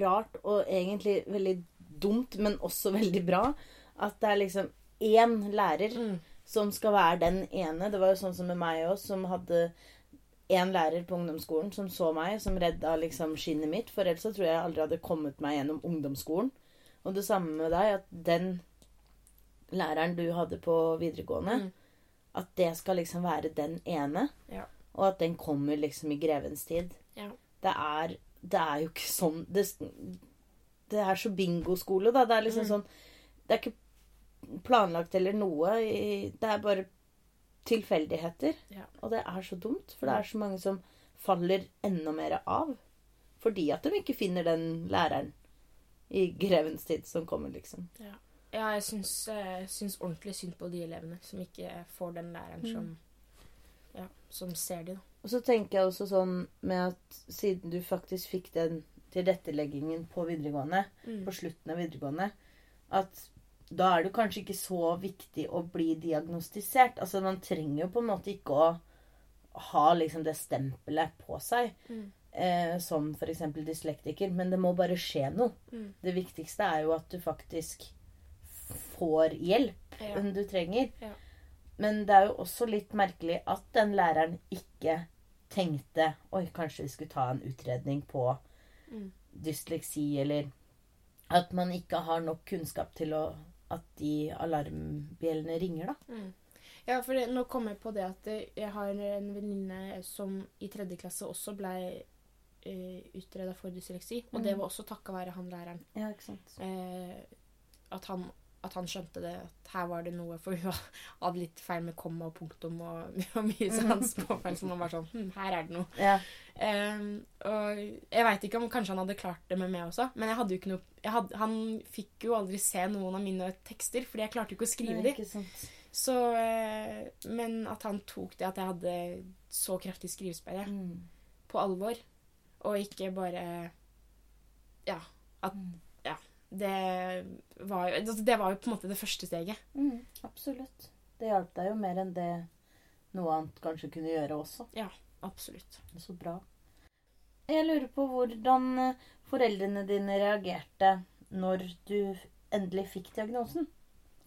rart og egentlig veldig dumt, men også veldig bra, at det er liksom én lærer Mm. som skal være den ene. Det var jo sånn som med meg òg, som hadde én lærer på ungdomsskolen som så meg, som redda liksom skinnet mitt. For ellers så tror jeg jeg aldri hadde kommet meg gjennom ungdomsskolen. Og det samme med deg, at den læreren du hadde på videregående, Mm. at det skal liksom være den ene. Ja. Og at den kommer liksom i grevens tid. Ja. Det er, det er jo ikke sånn Det, det er så bingoskole, da. Det er liksom Mm. sånn Det er ikke planlagt eller noe. Det er bare tilfeldigheter. Ja. Og det er så dumt, for det er så mange som faller enda mer av. Fordi at de ikke finner den læreren i grevens tid som kommer, liksom. Ja, jeg syns, eh, syns ordentlig synd på de elevene som ikke får den læreren Mm. som ja, som ser de, da. Og så tenker jeg også sånn med at siden du faktisk fikk den tilretteleggingen på videregående, Mm. på slutten av videregående, at da er det kanskje ikke så viktig å bli diagnostisert. Altså man trenger jo på en måte ikke å ha liksom det stempelet på seg Mm. eh, som f.eks. dyslektiker, men det må bare skje noe. Mm. Det viktigste er jo at du faktisk får hjelp Ja. du trenger. Ja. Men det er jo også litt merkelig at den læreren ikke tenkte Oi, kanskje vi skulle ta en utredning på Mm. dysleksi, eller at man ikke har nok kunnskap til å at de alarmbjellene ringer, da. Mm. Ja, for det, nå kom jeg på det at eh, jeg har en venninne som i tredje klasse også ble uh, utreda for dysleksi. Og det Mm. var også takka være han læreren. Ja, ikke sant. Eh, at, han, at han skjønte det. At her var det noe For hun hadde litt feil med komma og punktum og, og mye sånn småfeil som man var sånn hm, Her er det noe. Ja. Um, og jeg veit ikke om kanskje han hadde klart det med meg også, men jeg hadde jo ikke noe hadde, Han fikk jo aldri se noen av mine tekster, fordi jeg klarte jo ikke å skrive Nei, de. ikke sant. Så, uh, men at han tok det at jeg hadde så kraftig skrivesperre, Mm. på alvor, og ikke bare Ja. At Mm. Det var jo altså, Det var jo på en måte det første steget. Mm, absolutt. Det hjalp deg jo mer enn det noe annet kanskje kunne gjøre også. Ja, Absolutt. Så bra. Jeg lurer på hvordan eh, foreldrene dine reagerte når du endelig fikk diagnosen.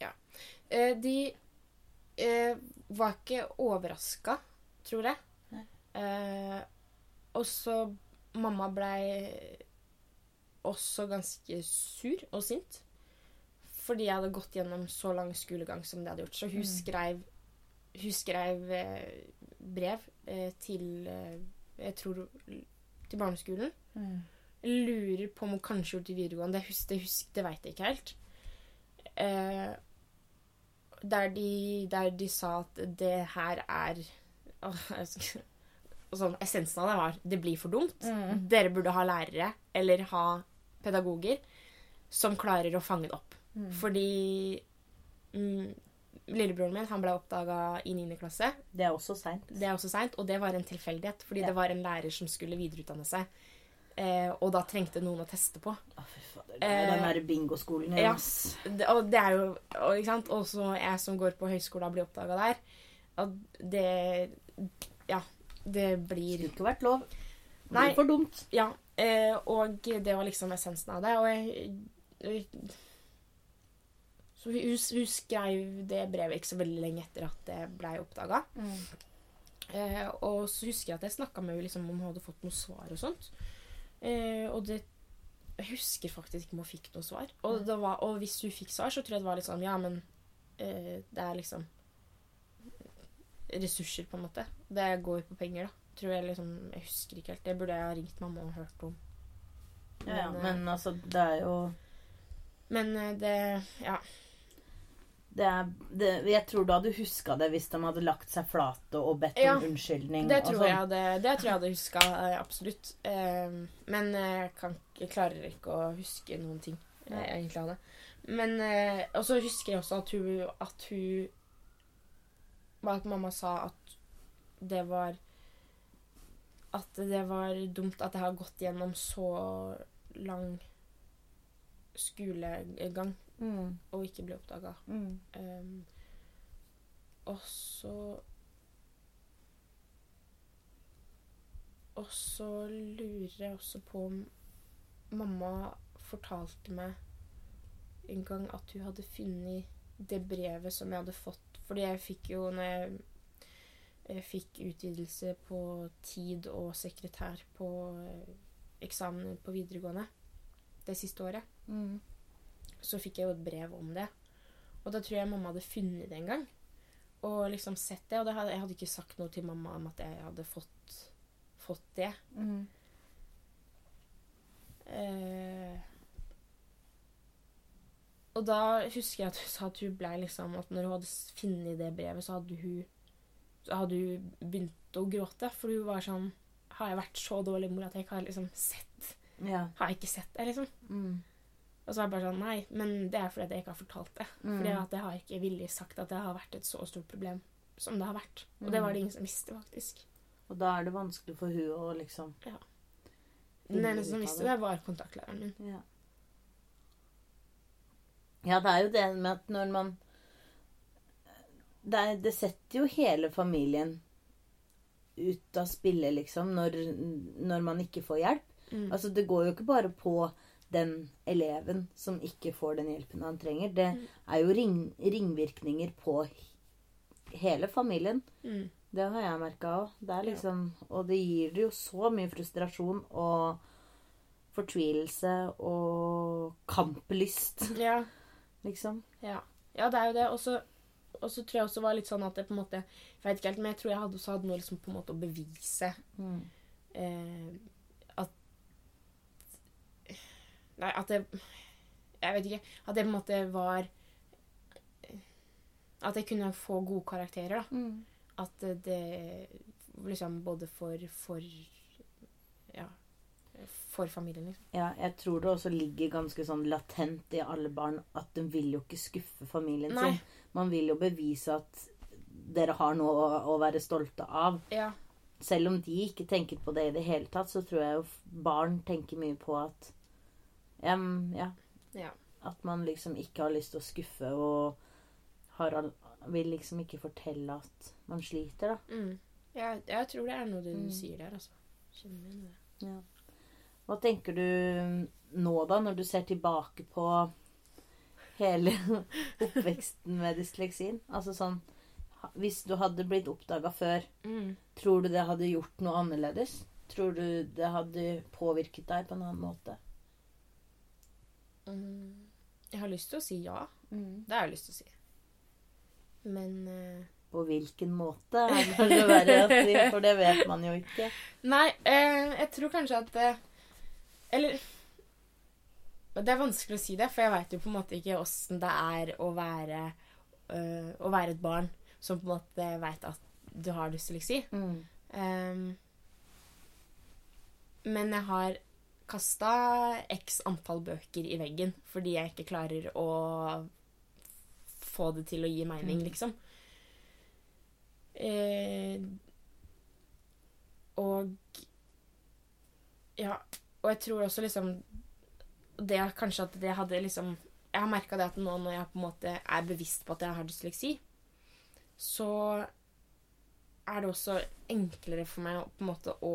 Ja. de eh, var ikke overraska, tror jeg. Nei. Eh, og så Mamma blei også ganske sur og sint. Fordi jeg hadde gått gjennom så lang skolegang som det hadde gjort. Så hun Mm. skrev, hun skrev eh, brev eh, til eh, Jeg tror til barneskolen. Jeg lurer på om hun kanskje gjorde det i videregående. Det, hus, det, hus, det veit jeg ikke helt. Eh, der, de, der de sa at det her er Åh, og sånn, Essensen av det var det blir for dumt. Mm. Dere burde ha lærere eller ha pedagoger som klarer å fange det opp. Mm. Fordi mm, lillebroren min han ble oppdaga i 9. klasse. Det er også seint. Det er også seint, og det var en tilfeldighet. Fordi Ja. det var en lærer som skulle videreutdanne seg. Eh, og da trengte noen å teste på. Å, fy fader. Det er den derre bingoskolen hennes. ja. Det, og det er jo og, ikke sant? Også jeg som går på høyskole og blir oppdaga der. Og det Ja. Det blir skulle ikke vært lov. Det Nei. blir for dumt. Ja. Eh, og det var liksom essensen av det. Og jeg, jeg Så hun, hun skrev det brevet ikke så veldig lenge etter at det blei oppdaga. Eh, og så husker jeg at jeg snakka med henne liksom, om hun hadde fått noe svar og sånt. Eh, og det Jeg husker faktisk ikke om hun fikk noe svar. Og, det var, og hvis hun fikk svar, så tror jeg det var litt sånn Ja, men eh, det er liksom ressurser, på en måte. Det går på penger, da. Tror jeg liksom Jeg husker ikke helt. Det burde jeg ha ringt mamma og hørt om. Ja, ja, Men, eh, altså, det er jo Men eh, det Ja. det er, det, Jeg tror du hadde huska det hvis de hadde lagt seg flate og bedt Ja, om unnskyldning. Det tror sånn. jeg hadde, det tror jeg hadde huska, absolutt. Eh, men jeg kan jeg klarer ikke å huske noen ting jeg egentlig det. Men eh, Og så husker jeg også at hun At hun At mamma sa at det var At det var dumt at jeg har gått gjennom så lang skolegang Mm, og ikke ble oppdaga. mm. Um, og så Og så lurer jeg også på om mamma fortalte meg en gang at hun hadde funnet det brevet som jeg hadde fått. Fordi jeg fikk jo når jeg, fikk utvidelse på tid og sekretær på eh, eksamen på videregående det siste året Mm. så fikk jeg jo et brev om det. Og da tror jeg mamma hadde funnet det en gang. Og liksom sett det. Og det hadde, jeg hadde ikke sagt noe til mamma om at jeg hadde fått, fått det. Mm. Eh, og da husker jeg at hun sa at hun ble liksom At når hun hadde funnet det brevet, så hadde hun hadde hun begynt å gråte. For hun var sånn Har jeg vært så dårlig mor at jeg ikke har liksom sett Ja. Har jeg ikke sett det, liksom? Mm. Og så var jeg bare sånn Nei, men det er fordi jeg ikke har fortalt det. Mm. Fordi at jeg har ikke villig sagt at det har vært et så stort problem som det har vært. Og det var det ingen som visste, faktisk. Og da er det vanskelig for hun å liksom Ja. Den eneste som visste det, var kontaktlæreren min. Ja. ja, det er jo det med at når man Det, det setter jo hele familien ut av spillet, liksom, når, når man ikke får hjelp. Mm. Altså, det går jo ikke bare på den eleven som ikke får den hjelpen han trenger. Det Mm. er jo ring, ringvirkninger på hele familien. Mm. Det har jeg merka òg. Liksom Og det gir det jo så mye frustrasjon og fortvilelse og kamplyst, Ja. liksom. Ja. ja, det er jo det. Og så og så tror jeg også var litt sånn at det på en måte Jeg vet ikke helt, men jeg tror jeg hadde også hatt noe liksom på en måte å bevise. Eh, at Nei, at det Jeg vet ikke. At det på en måte var At jeg kunne få gode karakterer, da. At det liksom både for For. For familien, liksom. Ja, jeg tror det også ligger ganske sånn latent i alle barn at de vil jo ikke skuffe familien Nei. sin. Man vil jo bevise at dere har noe å, å være stolte av. Ja. Selv om de ikke tenker på det i det hele tatt, så tror jeg jo barn tenker mye på at em, ja, Ja. At man liksom ikke har lyst til å skuffe og har, vil liksom ikke fortelle at man sliter, da. Mm. Jeg, jeg tror det er noe du Mm. sier der, altså. Kjenner igjen det. Hva tenker du nå, da, når du ser tilbake på hele oppveksten med dysleksien? Altså sånn Hvis du hadde blitt oppdaga før, Mm. tror du det hadde gjort noe annerledes? Tror du det hadde påvirket deg på en annen måte? Mm. Jeg har lyst til å si ja. Det har jeg lyst til å si. Men uh... På hvilken måte er det verre å si, for det vet man jo ikke. Nei, eh, jeg tror kanskje at eh, Eller Det er vanskelig å si det, for jeg veit jo på en måte ikke åssen det er å være øh, Å være et barn som på en måte veit at du har dysleksi. Um, men jeg har kasta x antall bøker i veggen fordi jeg ikke klarer å få det til å gi mening, Mm. liksom. Eh, og Ja. Og jeg tror også liksom Det er kanskje at det hadde liksom Jeg har merka det at nå når jeg på en måte er bevisst på at jeg har dysleksi, så er det også enklere for meg å, på en måte å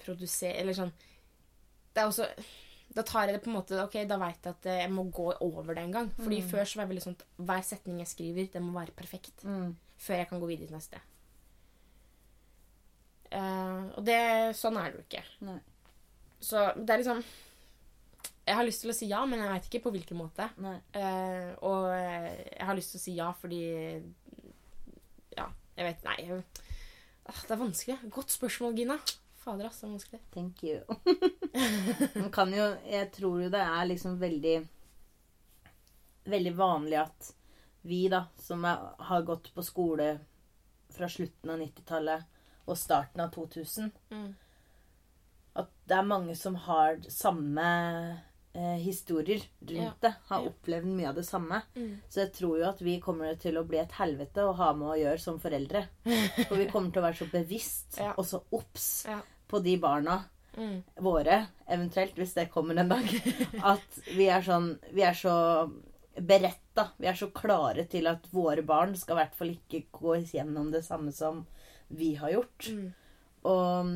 produsere Eller sånn Det er også Da tar jeg det på en måte Ok, da veit jeg at jeg må gå over det en gang. Fordi Mm. før så var jeg veldig sånn at hver setning jeg skriver, den må være perfekt. Før jeg kan gå videre til neste. Uh, og det Sånn er det jo ikke. Nei. Så det er liksom Jeg har lyst til å si ja, men jeg veit ikke på hvilken måte. Eh, og eh, jeg har lyst til å si ja fordi Ja, jeg vet Nei. Jeg, ah, det er vanskelig. Godt spørsmål, Gina. Fader, ass, det er vanskelig. Thank you. Man kan jo Jeg tror jo det er liksom veldig Veldig vanlig at vi, da, som er, har gått på skole fra slutten av 90-tallet og starten av 2000 Mm. At det er mange som har samme eh, historier rundt det. Har opplevd mye av det samme. Mm. Så jeg tror jo at vi kommer til å bli et helvete å ha med å gjøre som foreldre. For vi kommer til å være så bevisst og så obs på de barna Mm. våre, eventuelt, hvis det kommer en dag, at vi er sånn Vi er så beretta. Vi er så klare til at våre barn skal i hvert fall ikke gå gjennom det samme som vi har gjort. Mm. Og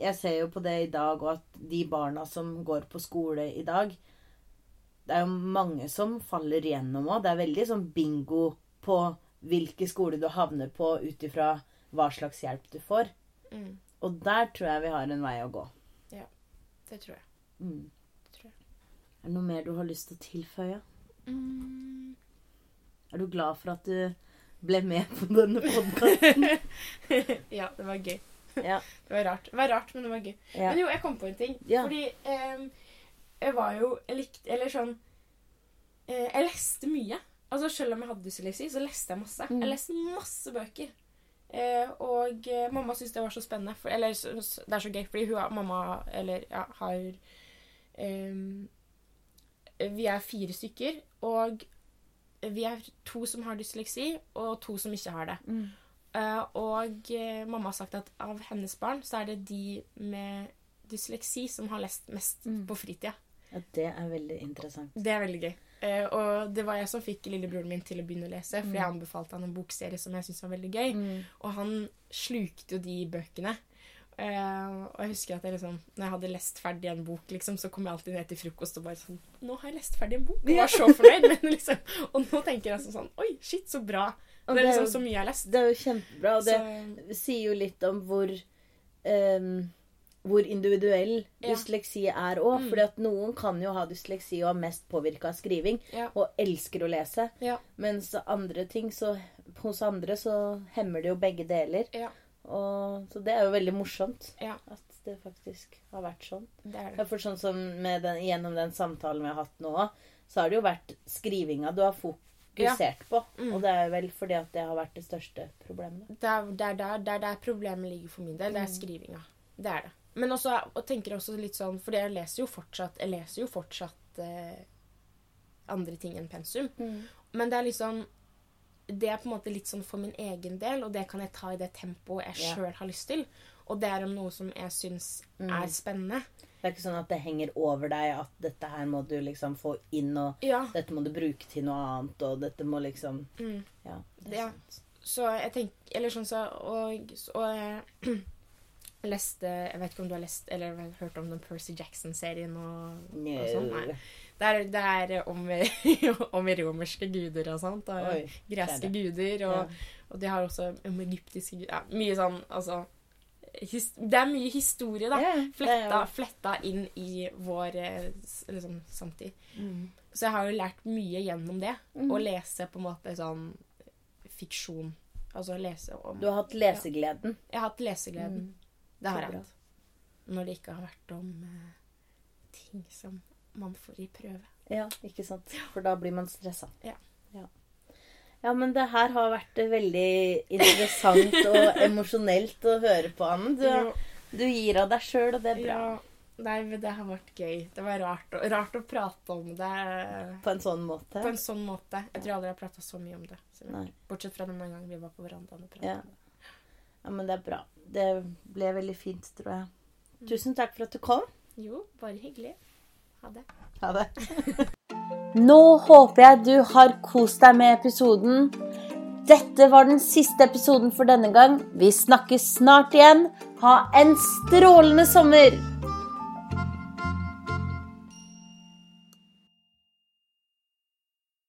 jeg ser jo på det i dag, og at de barna som går på skole i dag Det er jo mange som faller gjennom òg. Det er veldig sånn bingo på hvilke skoler du havner på ut ifra hva slags hjelp du får. Mm. Og der tror jeg vi har en vei å gå. Det tror jeg. Mm. Det tror jeg. Er det noe mer du har lyst til å tilføye? Mm. Er du glad for at du ble med på denne podkasten? ja, det var gøy. Ja. Det var rart. Det var rart, men det var gøy. ja. Men jo, jeg kom på en ting. Ja. Fordi eh, jeg var jo jeg likte Eller sånn eh, Jeg leste mye. Altså Selv om jeg hadde dysleksi, så leste jeg masse. Mm. Jeg leste masse bøker. Eh, og eh, mamma syntes det var så spennende. For, eller det er så gøy, fordi hun har mamma Eller ja, har ehm, Vi er fire stykker, og vi er to som har dysleksi, og to som ikke har det. Mm. Eh, og eh, mamma har sagt at av hennes barn så er det de med dysleksi som har lest mest Mm. på fritida. Ja, det er veldig interessant. Det er veldig gøy. Uh, og det var jeg som fikk lillebroren min til å begynne å lese, Mm. fordi jeg anbefalte han en bokserie som jeg syntes var veldig gøy. Og han slukte jo de bøkene. Uh, og jeg husker at jeg liksom, når jeg hadde lest ferdig en bok, liksom, så kom jeg alltid ned til frokost og bare sånn Nå har jeg lest ferdig en bok, og var så fornøyd. Men liksom, og nå tenker jeg sånn, sånn Oi, shit, så bra. Det er liksom så mye jeg har lest. Det er jo kjempebra, og det Så, sier jo litt om hvor um, hvor individuell Ja. dysleksi er òg. Mm. Fordi at noen kan jo ha dysleksi og er mest påvirka av skriving ja. og elsker å lese. Ja. Mens andre ting, så hos andre så hemmer det jo begge deler. Ja. Og, så det er jo veldig morsomt Ja. at det faktisk har vært sånn. Det er det. for sånn som med den, Gjennom den samtalen vi har hatt nå, så har det jo vært skrivinga du har fokusert på. Mm. Og det er vel fordi at det har vært det største problemet. Det er der, er der, er der problemet ligger for min del. Det er Mm. skrivinga. Det er det. Men også, og tenker også litt sånn For jeg leser jo fortsatt Jeg leser jo fortsatt eh, andre ting enn pensum. Men det er liksom Det er på en måte litt sånn for min egen del, og det kan jeg ta i det tempoet jeg Ja. sjøl har lyst til. Og det er om noe som jeg syns Mm. er spennende. Det er ikke sånn at det henger over deg at dette her må du liksom få inn, og Ja. dette må du bruke til noe annet, og dette må liksom Mm. Ja. Det er ja. sant. Så jeg tenker Eller sånn så Og, og jeg leste Jeg vet ikke om du har lest eller har hørt om den Percy Jackson-serien og, og sånn? Nei. Det er, det er om, om romerske guder og sånt. Og Oi. greske det. guder. Og, Ja. og de har også om egyptiske guder. Ja, mye sånn altså Det er mye historie, da. Ja, er Fletta, fletta inn i vår eh, liksom, samtid. Mm. Så jeg har jo lært mye gjennom det. Mm. Å lese på en måte sånn fiksjon. Altså lese om Du har hatt lesegleden. Jeg har hatt lesegleden. Mm. Det har jeg hatt. Når det ikke har vært om eh, ting som man får i prøve. Ja, ikke sant? For da blir man stressa. Ja. ja. Ja, men det her har vært veldig interessant og emosjonelt å høre på, Anne. Du, du gir av deg sjøl, og det er bra. Ja, nei, men det har vært gøy. Det var rart, rart å prate om det På en sånn måte. på en sånn måte. Jeg tror aldri jeg har prata så mye om det. Bortsett fra denne gangen vi var på verandaen og pratet Ja. om det. ja, men det er bra. Det ble veldig fint, tror jeg. Tusen takk for at du kom. Jo, bare hyggelig. Ha det. Ha det. Nå håper jeg du har kost deg med episoden. Dette var den siste episoden for denne gang. Vi snakkes snart igjen. Ha en strålende sommer!